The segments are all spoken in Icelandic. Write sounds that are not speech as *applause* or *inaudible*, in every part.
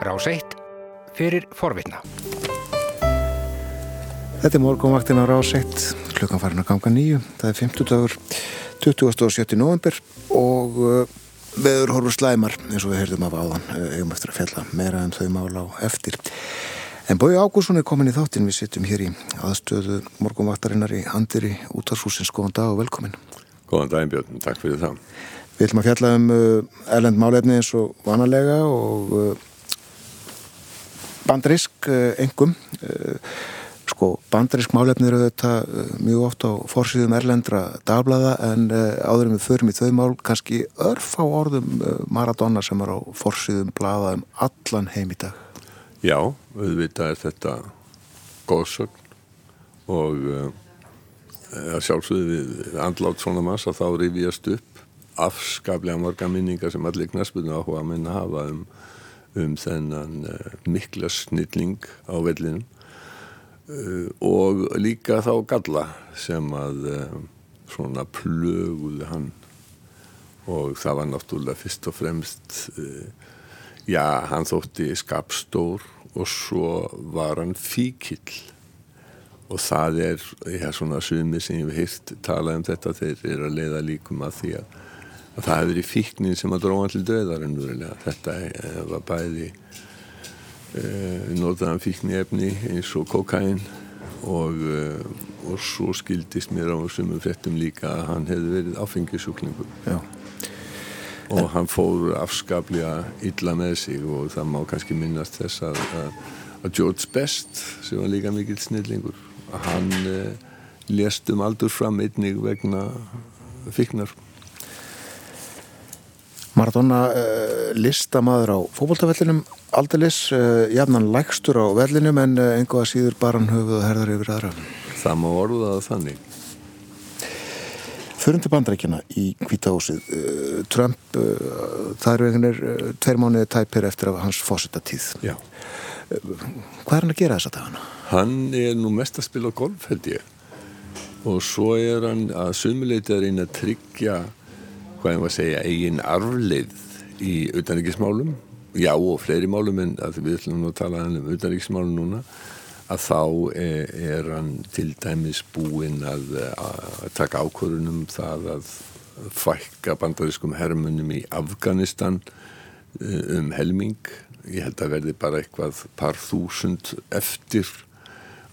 Rás 1 fyrir forvitna. Þetta er morgunvaktin á Rás 1, klukkan farin að ganga nýju. Það er 50 dagur, 27. november og uh, veður horfur slæmar eins og við heyrðum af áðan, uh, eigum eftir að fjalla meira en þau mála á eftir. En Bói Ágússon er komin í þáttinn, við sittum hér í aðstöðu morgunvaktarinnar í Andiri útvarshúsins. Góðan dag og velkomin. Góðan daginn Björn, takk fyrir það. Við ætlum að fjalla um uh, erlend málefni eins og vanalega og uh, bandrisk engum. Sko, bandrisk málefni eru þetta mjög oft á fórsýðum erlendra dagblaða en áðurum við förum í þau mál kannski örf á orðum Maradona sem er á fórsýðum blaða um allan heim í dag. Já, auðvitað er þetta góðsögn og að sjálfsögðu við andlátt svona massa þá rifjast upp afskaplega marga minningar sem allir knaspunni áhuga minna hafa um, um þennan uh, mikla snilling á vellinum uh, og líka þá galla sem að uh, svona plöguði hann. Og það var náttúrulega fyrst og fremst já, hann þótti skapstór og svo var hann fíkill. Og það er, já svona sumið sem ég hef heilt talað um þetta þeir eru að leiða líkum að því að það hefur verið fíknin sem að dróða til döðar en núrilega þetta var bæði e, notaðan fíkni efni eins og kokain og, e, og svo skildist mér á sumum frettum líka að hann hefði verið áfengisúklingur Já. Og hann fór afskaplega illa með sig og það má kannski minnast þess að, að George Best sem var líka mikill snillingur hann eh, lést um aldur fram einnig vegna fiknar Maradona uh, listamaður á fókbóltafellinum aldeilis, uh, jafnan lægstur á vellinum en uh, einhvað síður bara hann höfuð og herðar yfir aðra. Það má orða það þannig. Förum til bandrækjana í Kvítahúsið Trump, það eru einhvernir tveir mánuði tæpir eftir af hans fósitatíð Já. Hvað er hann að gera þess að dagana? Hann er nú mest að spila golf held ég. Og svo er hann að sumuleiti að reyna að tryggja hvað ég var að segja eigin arfleið í auðanriksmálum já og fleiri málum en við ætlum að tala um auðanriksmálum núna að þá er, er hann til dæmis búinn að, að taka ákvörunum það að fækka bandariskum hermunum í Afganistan um helming. Ég held að verði bara eitthvað par þúsund eftir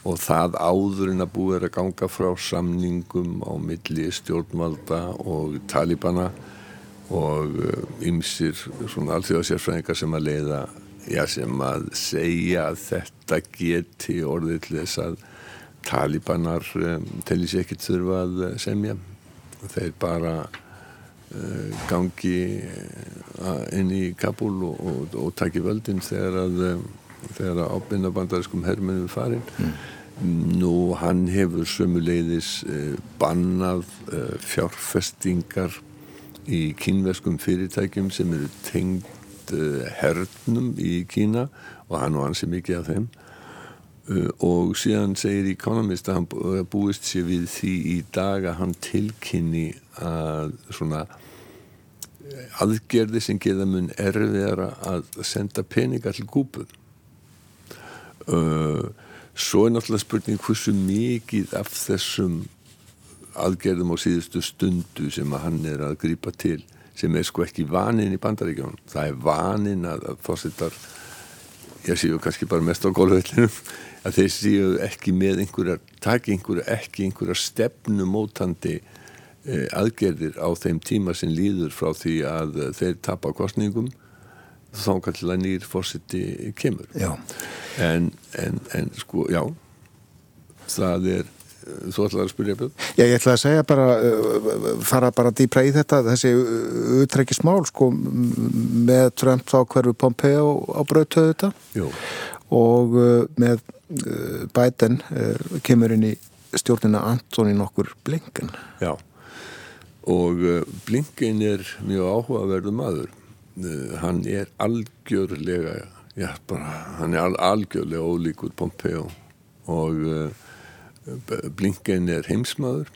og það áður en að búið er að ganga frá samningum á milli stjórnvalda og talibana og ymsir svona alþjóðsérfræðingar sem að leiða já sem að segja að þetta geti orðið til þess að talibanar um, telli sér ekkert þurfa að semja. Þeir bara uh, gangi inn í Kabul og, og, og taki völdin þegar að þegar að ábyrna bandariskum hermennum farin mm. nú hann hefur sömuleiðis eh, bannað eh, fjárfestingar í kínveskum fyrirtækjum sem eru tengd eh, hernum í Kína og hann og hans er mikið af þeim. Og síðan segir Economist að hann búist sér við því í dag að hann tilkynni að svona aðgerði sem geða mun erfiðara að senda peninga til kúpum Uh, svo er náttúrulega spurning hversu mikið af þessum aðgerðum á síðustu stundu sem að hann er að grýpa til sem er sko ekki vanin í bandaríkjón það er vanin að, að fósittar ég séu kannski bara mest á gólvöllinum *laughs* að þeir séu ekki með einhverjar, taki einhverjar ekki einhverjar stefnumótandi eh, aðgerðir á þeim tíma sem líður frá því að þeir tapa kostningum þá kannski að nýjir fórsiti kemur en, en, en sko, já. Það er þú ætlaði að spyrja björn? Já, ég ætlaði að segja bara fara bara dýpra í þetta þessi utreikismál sko með Trump þá hverju Pompeo á brautöðu þetta Jú. og með Biden kemur inn í stjórnina Antonín okkur Blinken. Já. Og Blinken er mjög áhugaverðu maður. Hann er algjörlega já, bara, hann er algjörlega ólíkur Pompeo. Og uh, Blinken er heimsmaður.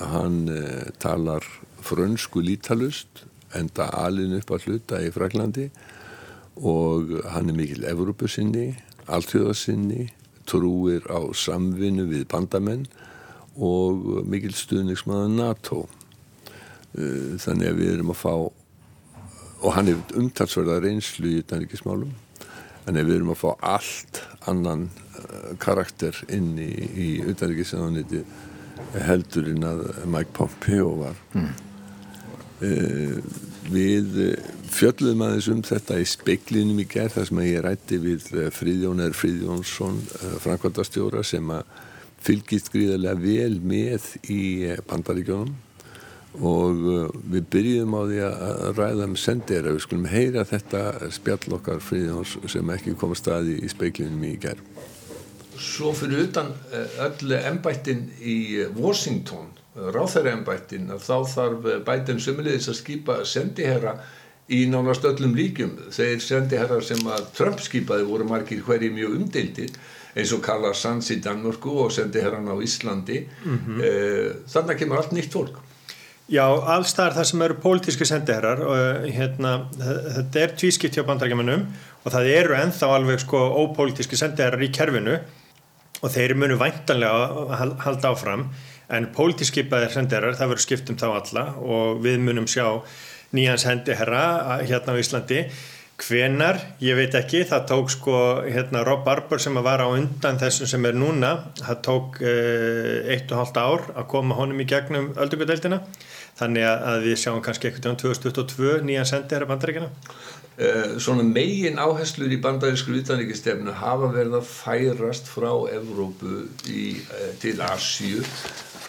Hann uh, talar frönsku lítalust enda alin upp að hluta í Fraglandi og hann er mikil Evrópusinni, alltjóðasinni, trúir á samvinnu við bandamenn og mikil stuðningsmaður NATO. Uh, þannig að við erum að fá, og hann er umtalsverða reynslu í þetta ríkismálum, þannig að við erum að fá allt annan uh, karakter inn í, í utanríkisæðaniti heldurinn að Mike Pompeo var. Mm. Uh, við fjöldum aðeins um þetta í speiklinum í gerð þar sem ég rætti við Fríðjón er Fríðjónsson framkvæmdastjóra sem að fylgist gríðarlega vel með í bandaríkjónum og við byrjum á því að ræða um sendera, við skulum heyra þetta spjall okkar Fríðjóns sem ekki kom að staði í speiklinum í gerð. Svo fyrir utan öll ennbættin í Washington ráþæraembættin að þá þarf bætinn sömulegis að skipa sendiherra í nánast öllum líkjum þeir sendiherrar sem að Trump skipaði voru margir hverji mjög umdeildir eins og Karla Sands í Danmörku og sendiherran á Íslandi mm -hmm. þannig kemur allt nýtt fólk Já, alls það sem eru pólitíski sendiherrar og hérna, þetta er tvískipt hjá bandarækjumunum og það eru enþá alveg sko ópolítíski sendiherrar í kerfinu og þeir munu væntanlega að halda áfram. En pólitískipaðir sendiherrar, það verður skipt um þá alla og við munum sjá nýjans sendiherra hérna á Íslandi. Hvenar, ég veit ekki. Það tók sko hérna Rob Barber sem var á undan þessum sem er núna það tók uh, eitt og halvt ár að koma honum í gegnum öldungadeildina þannig að við sjáum kannski ekkert um 2022 nýjan sendiherra bandaríkina uh, Svona megin áherslur í bandarísku utanríkistefnu hafa verið að færast frá Evrópu í, uh, til Asju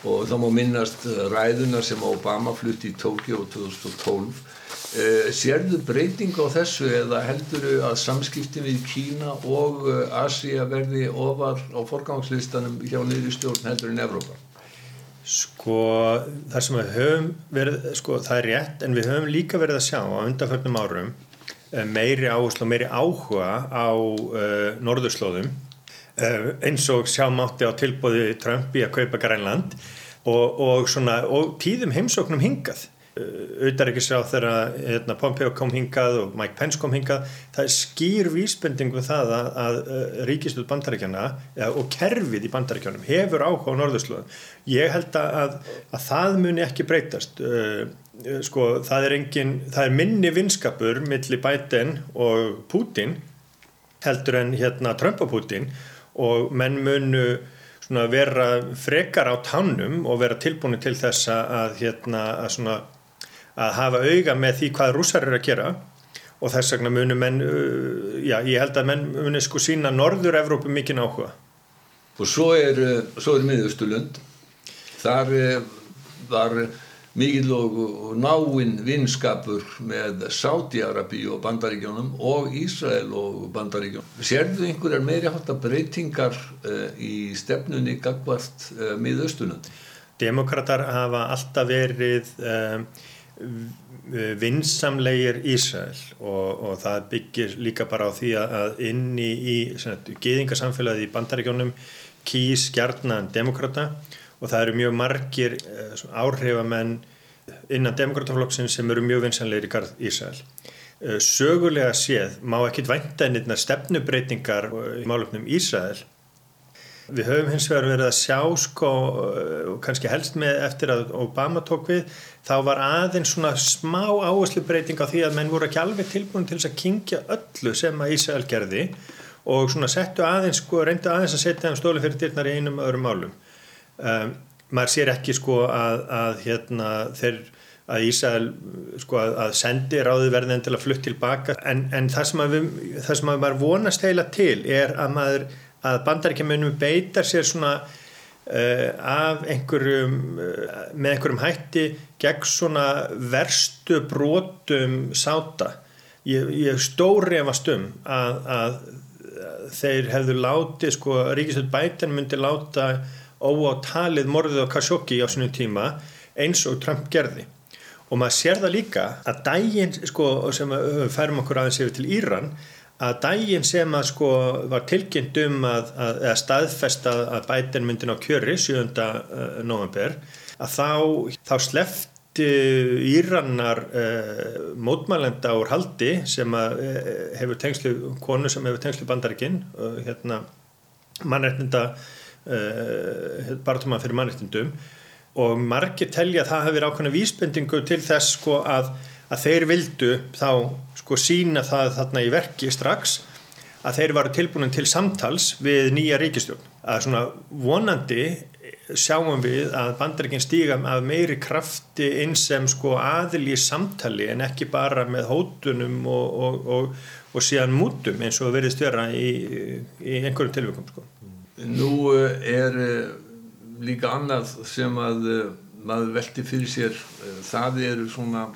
og þá má minnast ræðunar sem Obama flutti í Tókjó 2012 uh, sérðu breyting á þessu eða heldur að samskipti við Kína og Asia verði ofar á forgangslistanum hjá niður stjórn heldur en Evrópa? Sko það sem við höfum verið, sko það er rétt en við höfum líka verið að sjá á undanförnum árum meiri áherslu og meiri áhuga á uh, norðurslóðum uh, eins og sjá mátti á tilbúði Trump í að kaupa Grænland og, og, svona, og tíðum heimsóknum hingað ekki sjá þegar hérna, Pompeo kom hingað og Mike Pence kom hingað. Það skýr vísbendingu það að, að, að ríkistöld bandaríkjana ja, og kerfið í bandaríkjanum hefur áhuga á norðurslöðum ég held að, að það muni ekki breytast uh, sko það er engin það er minni vinskapur millir Biden og Putin heldur en hérna Trump og Putin og menn munu vera frekar á tannum og vera tilbúinu til þess að hérna að að hafa auga með því hvað rússar eru að gera og þess vegna munum menn, já ég held að menn munum sko sína Norður-Evrópu mikinn áhuga. Og svo er, svo er miðustulund, þar var mikil og náinn vinskapur með Sáti-Arabi og Bandaríkjónum og Ísrael og Bandaríkjónum. Sérðu einhverjar meiri hátta breytingar uh, í stefnunni gagvart uh, miðaustulund? Demokrater hafa alltaf verið um, vinsamlegir Ísrael og, og það byggir líka bara á því að inni í geðingarsamfélagið í bandaríkjónum kýs gjarnan demokrata og það eru mjög margir áhrifamenn innan demokrataflokksinn sem eru mjög vinsamlegir í garð Ísrael. Sögulega séð má ekki dvænta einnig stefnubreitingar í málöfnum Ísrael Við höfum hins vegar verið að sjá sko, og kannski helst með eftir að Obama tók við, þá var aðeins svona smá áherslu breyting á því að menn voru ekki alveg tilbúin til þess að kingja öllu sem að Ísrael gerði og svona settu aðeins, sko, reyndu aðeins að setja þeim stóli fyrir dyrnar í einum öðrum málum. Um, maður sér ekki sko að, að hérna þeir að Ísrael sko að sendi ráði verðin til að flutt tilbaka en, en það sem að, við, það sem að maður vonast heila til er að maður að bandaríkjamunum beitar sér svona uh, af einhverjum uh, með einhverjum hætti gegn svona verstu brotum sáta ég, ég stóri efast um að, að þeir hefðu látið sko Ríkistöld Bæten myndi láta óátalið morðið á Khashoggi á sinu tíma eins og Trump gerði. Og maður sér það líka að dægin sko sem við ferum okkur aðeins yfir til Íran að dægin sem að sko var tilkynnt um að, að, að staðfesta að bætin myndin á kjöri 7. Eh, november að þá, þá slefti Írannar uh, mótmælenda úr haldi sem að, uh, hefur tengslu, konu sem hefur tengslu bandaríkinn, uh, hérna mannreitninda uh, barðumann fyrir mannreitnindum og margir telja að það hefur ákveðna vísbendingu til þess sko að, að þeir vildu þá sko sína það þarna í verki strax að þeir varu tilbúin til samtals við nýja ríkistjórn. Að svona vonandi sjáum við að bandaríkinn stíga af meiri krafti eins sem sko aðil í samtali en ekki bara með hótunum og, og, og, og síðan mútum eins og verðist vera í, í einhverjum tilvægum sko. Nú eh, er eh, líka annað sem að eh, maður velti fyrir sér það eru svona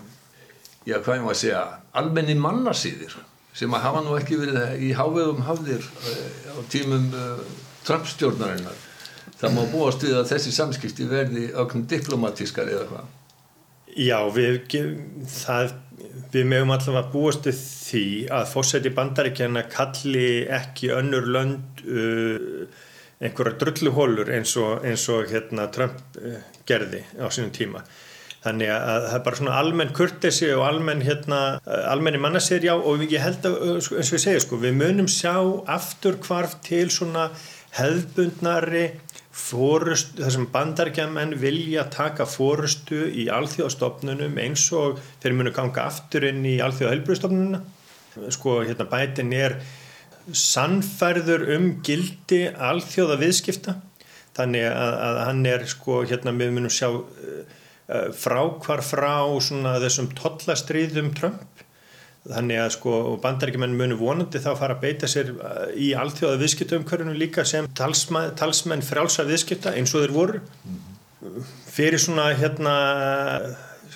já hvað ég má að segja almenni mannasýðir sem að hafa nú ekki verið í háveðum hafðir á tímum Trump-stjórnarinnar. Það má búast við að þessi samskipti verði okkur diplomatískar eða hvað? Já, við, það, við meðum allavega búast við því að fósæti bandaríkjana kalli ekki önnur lönd uh, einhverja drulluhólur eins og, eins og hérna, Trump uh, gerði á sínum tíma þannig að það er bara svona almenn kurtesi og almenn hérna, almenni mannasýrjá og ég held að eins og ég segja sko, við munum sjá aftur hvarf til svona hefðbundnari fórust, þessum bandargjamenn vilja taka fórustu í alþjóðastofnunum eins og þeir munu ganga aftur inn í alþjóðahelbrustofnununa sko hérna bætin er sannfærður um gildi alþjóða viðskipta þannig að, að hann er sko hérna við munum sjá uh, frákvar frá svona þessum tollastriðum Trump. Þannig að sko bandarækjumenn munu vonandi þá fara að beita sér uh, í allþjóða viðskiptaumkörunum líka sem talsmenn, talsmenn frálsa viðskipta eins og þeir voru fyrir svona hérna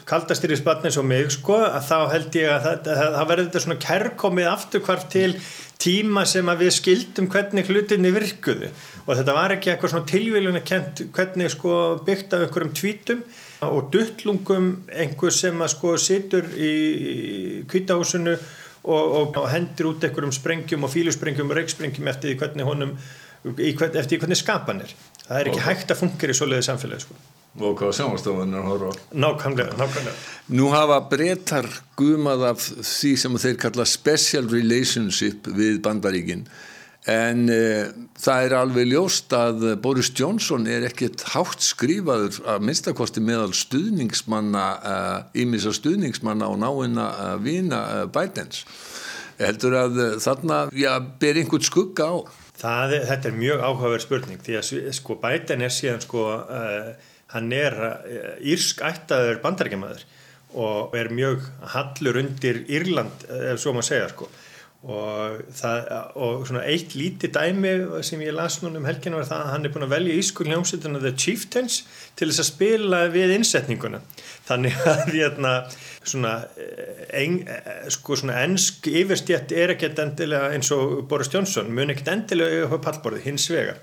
kaldastýrisbatni eins og mig sko að þá held ég að það, verður þetta svona kærkomið afturkvarf til tíma sem að við skildum hvernig hlutinni virkuðu. Og þetta var ekki eitthvað svona tilvílun að kent hvernig sko byggt af einhverjum tvítum og duttlungum einhver sem að sko situr í kvítahúsinu og, og hendur út einhverjum sprengjum og fílusprengjum og reiksprengjum eftir því hvernig honum eftir því hvernig skapan er. Það er ekki okay. hægt að fungera í svoleiði samfélagi sko og hvað sjáumstofunir horfa nákvæmlega, nákvæmlega. Nú hafa breytar gumað af því sem þeir kalla special relationship við bandaríkinn en uh, það er alveg ljóst að Boris Johnson er ekkert hátt skrifaður að minnstakosti meðal stuðningsmanna ímisa uh, stuðningsmanna og náina að uh, vina Bidens. Heldur að þarna já, ber einhvern skugga á. Það, Þetta er mjög áhugaverð spurning því að sko Biden er síðan sko hann er írsk ættaður bandarækjamaður og er mjög hallur undir Írland ef svo maður segja sko. Og, það, og svona eitt lítið dæmi sem ég las núna um helginu var það að hann er búin að velja ískul hljómsveituna The Chieftains til þess að spila við innsetninguna. Þannig að hérna svona, ein, sko svona ennsk yfirstjætt er ekkert endilega eins og Boris Johnson mun ekkert endilega á pallborði hins vegar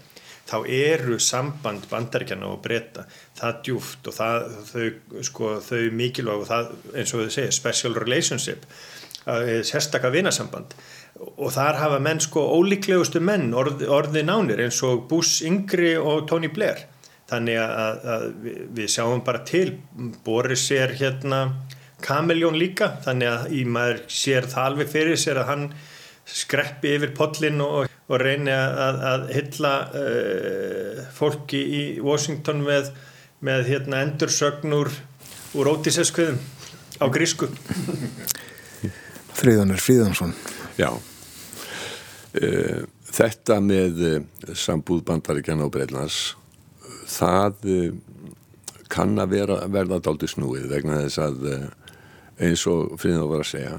þá eru samband bandaríkjana og breyta það djúft og það, þau, sko, þau mikilvæg og það eins og þau segja special relationship sérstakka vinasamband. Og þar hafa menn sko ólíklegustu menn orð, orði nánir eins og Bush Yngri og Tony Blair. Þannig að, að við sjáum bara til. Boris er hérna Kameljón líka þannig að í maður sér það alveg fyrir sér að hann skreppi yfir pollin og, og reyni að, að hylla uh, fólki í Washington með, með hérna endursögnur úr ótíseskviðum á grísku. Fríðanur Fríðansson Já. Uh, Þetta með uh, sambúð bandaríkjana og Breitlands það uh, kann að vera, verða daldi snúið vegna þess að eins og Fríðan var að segja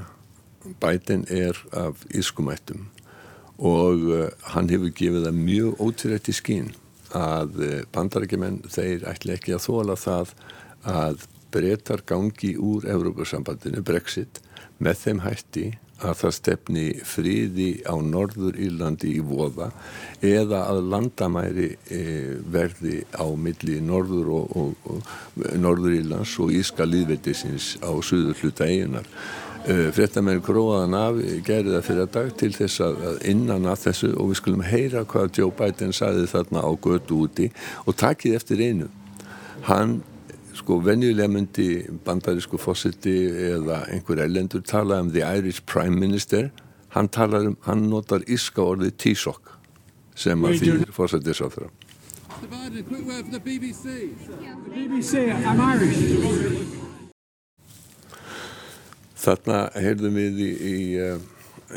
bætin er af ískumættum og hann hefur gefið það mjög ótirætti skín að bandarækjumenn þeir ætla ekki að þóla það að breytar gangi úr Evrópussambandinu Brexit með þeim hætti að það stefni fríði á Norður Írlandi í voða eða að landamæri e, verði á milli Norður og, og, og Norður Írlands og Íska líðveldisins á suður hluta eigunar. E, Frettamenn gróðan af gerði það fyrir dag til þess að innan að þessu og við skulum heyra hvað Joe Biden saði þarna á götu úti og takið eftir einu. Hann sko venjulega myndi bandarísku fósiti eða einhver ellendur tala um the Irish Prime Minister hann talar um, hann notar íska orðið T-Sock sem að því fósitið sá BBC. The BBC, I'm Irish. Þarna heyrðum við í, í,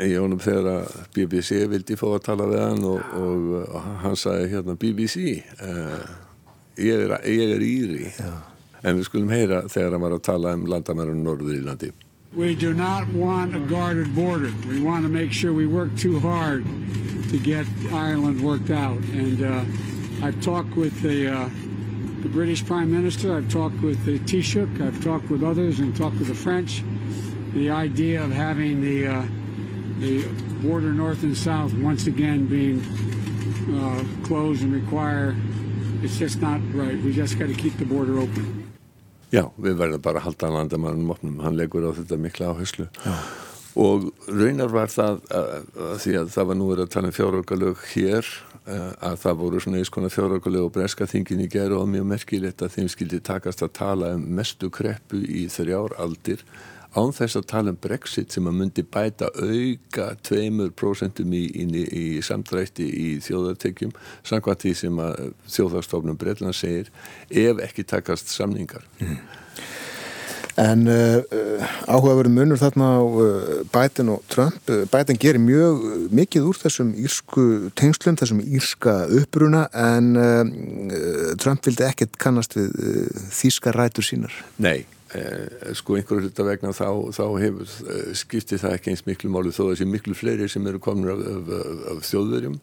í honum þegar að BBC vildi fá að tala við hann og, og, og hann sagði hérna BBC uh, ég, er, ég er íri. Já. en við skulum heyra þegar hann var að tala um landamærun Norður Írlandi. We do not want a guarded border. We want to make sure we work too hard to get Ireland worked out. And uh, I've talked with the, uh, the British Prime Minister, I've talked with the Taoiseach, I've talked with others and talked with the French the idea of having the, uh, the border north and south once again being uh, closed and require, it's just not right. We just got to keep the border open. Já, við verðum bara að halda landamannum opnum, hann leggur á þetta mikla áherslu Já. og raunar var það að, að því að það var nú verið að tala um fjárökalög hér að það voru svona eins konar fjárökalög og breska þingin í geru og mjög merkilegt að þeim skildi takast að tala um mestu kreppu í þrjár aldir án þess að tala um Brexit sem að myndi bæta auka 2% í, í, í samdrætti í þjóðartekjum samkvæmt því sem að þjóðarstofnum Breitland segir ef ekki takast samningar mm. En uh, áhugaveru munur þarna á uh, Biden og Trump. Biden gerir mjög mikið úr þessum írsku tengslum, þessum írska uppruna en uh, Trump vildi ekkert kannast við þýska rætur sínar. Nei, sko einhverju hluta vegna þá, þá hefur, eh, skiptir það ekki eins miklu máli þó þessi miklu fleiri sem eru komin af, af, af þjóðverjum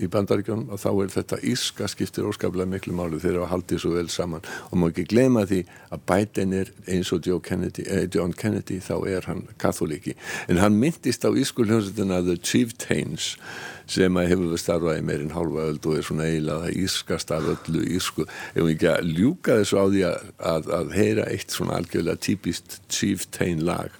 í bandaríkjónum og þá er þetta íska skiptir óskaplega miklu máli. Þegar það haldið svo vel saman. Og maður ekki glema því að Biden er eins og Kennedy, eh, John Kennedy þá er hann katholiki en hann myndist á ískuljónsettina The Chieftains sem að hefur við starfaði meirinn hálfa öld og er svona eiginlega það ískast af öllu ísku ef við ekki að ljúka þessu á því að, að, að heyra eitt svona algjörlega típist chieftain lag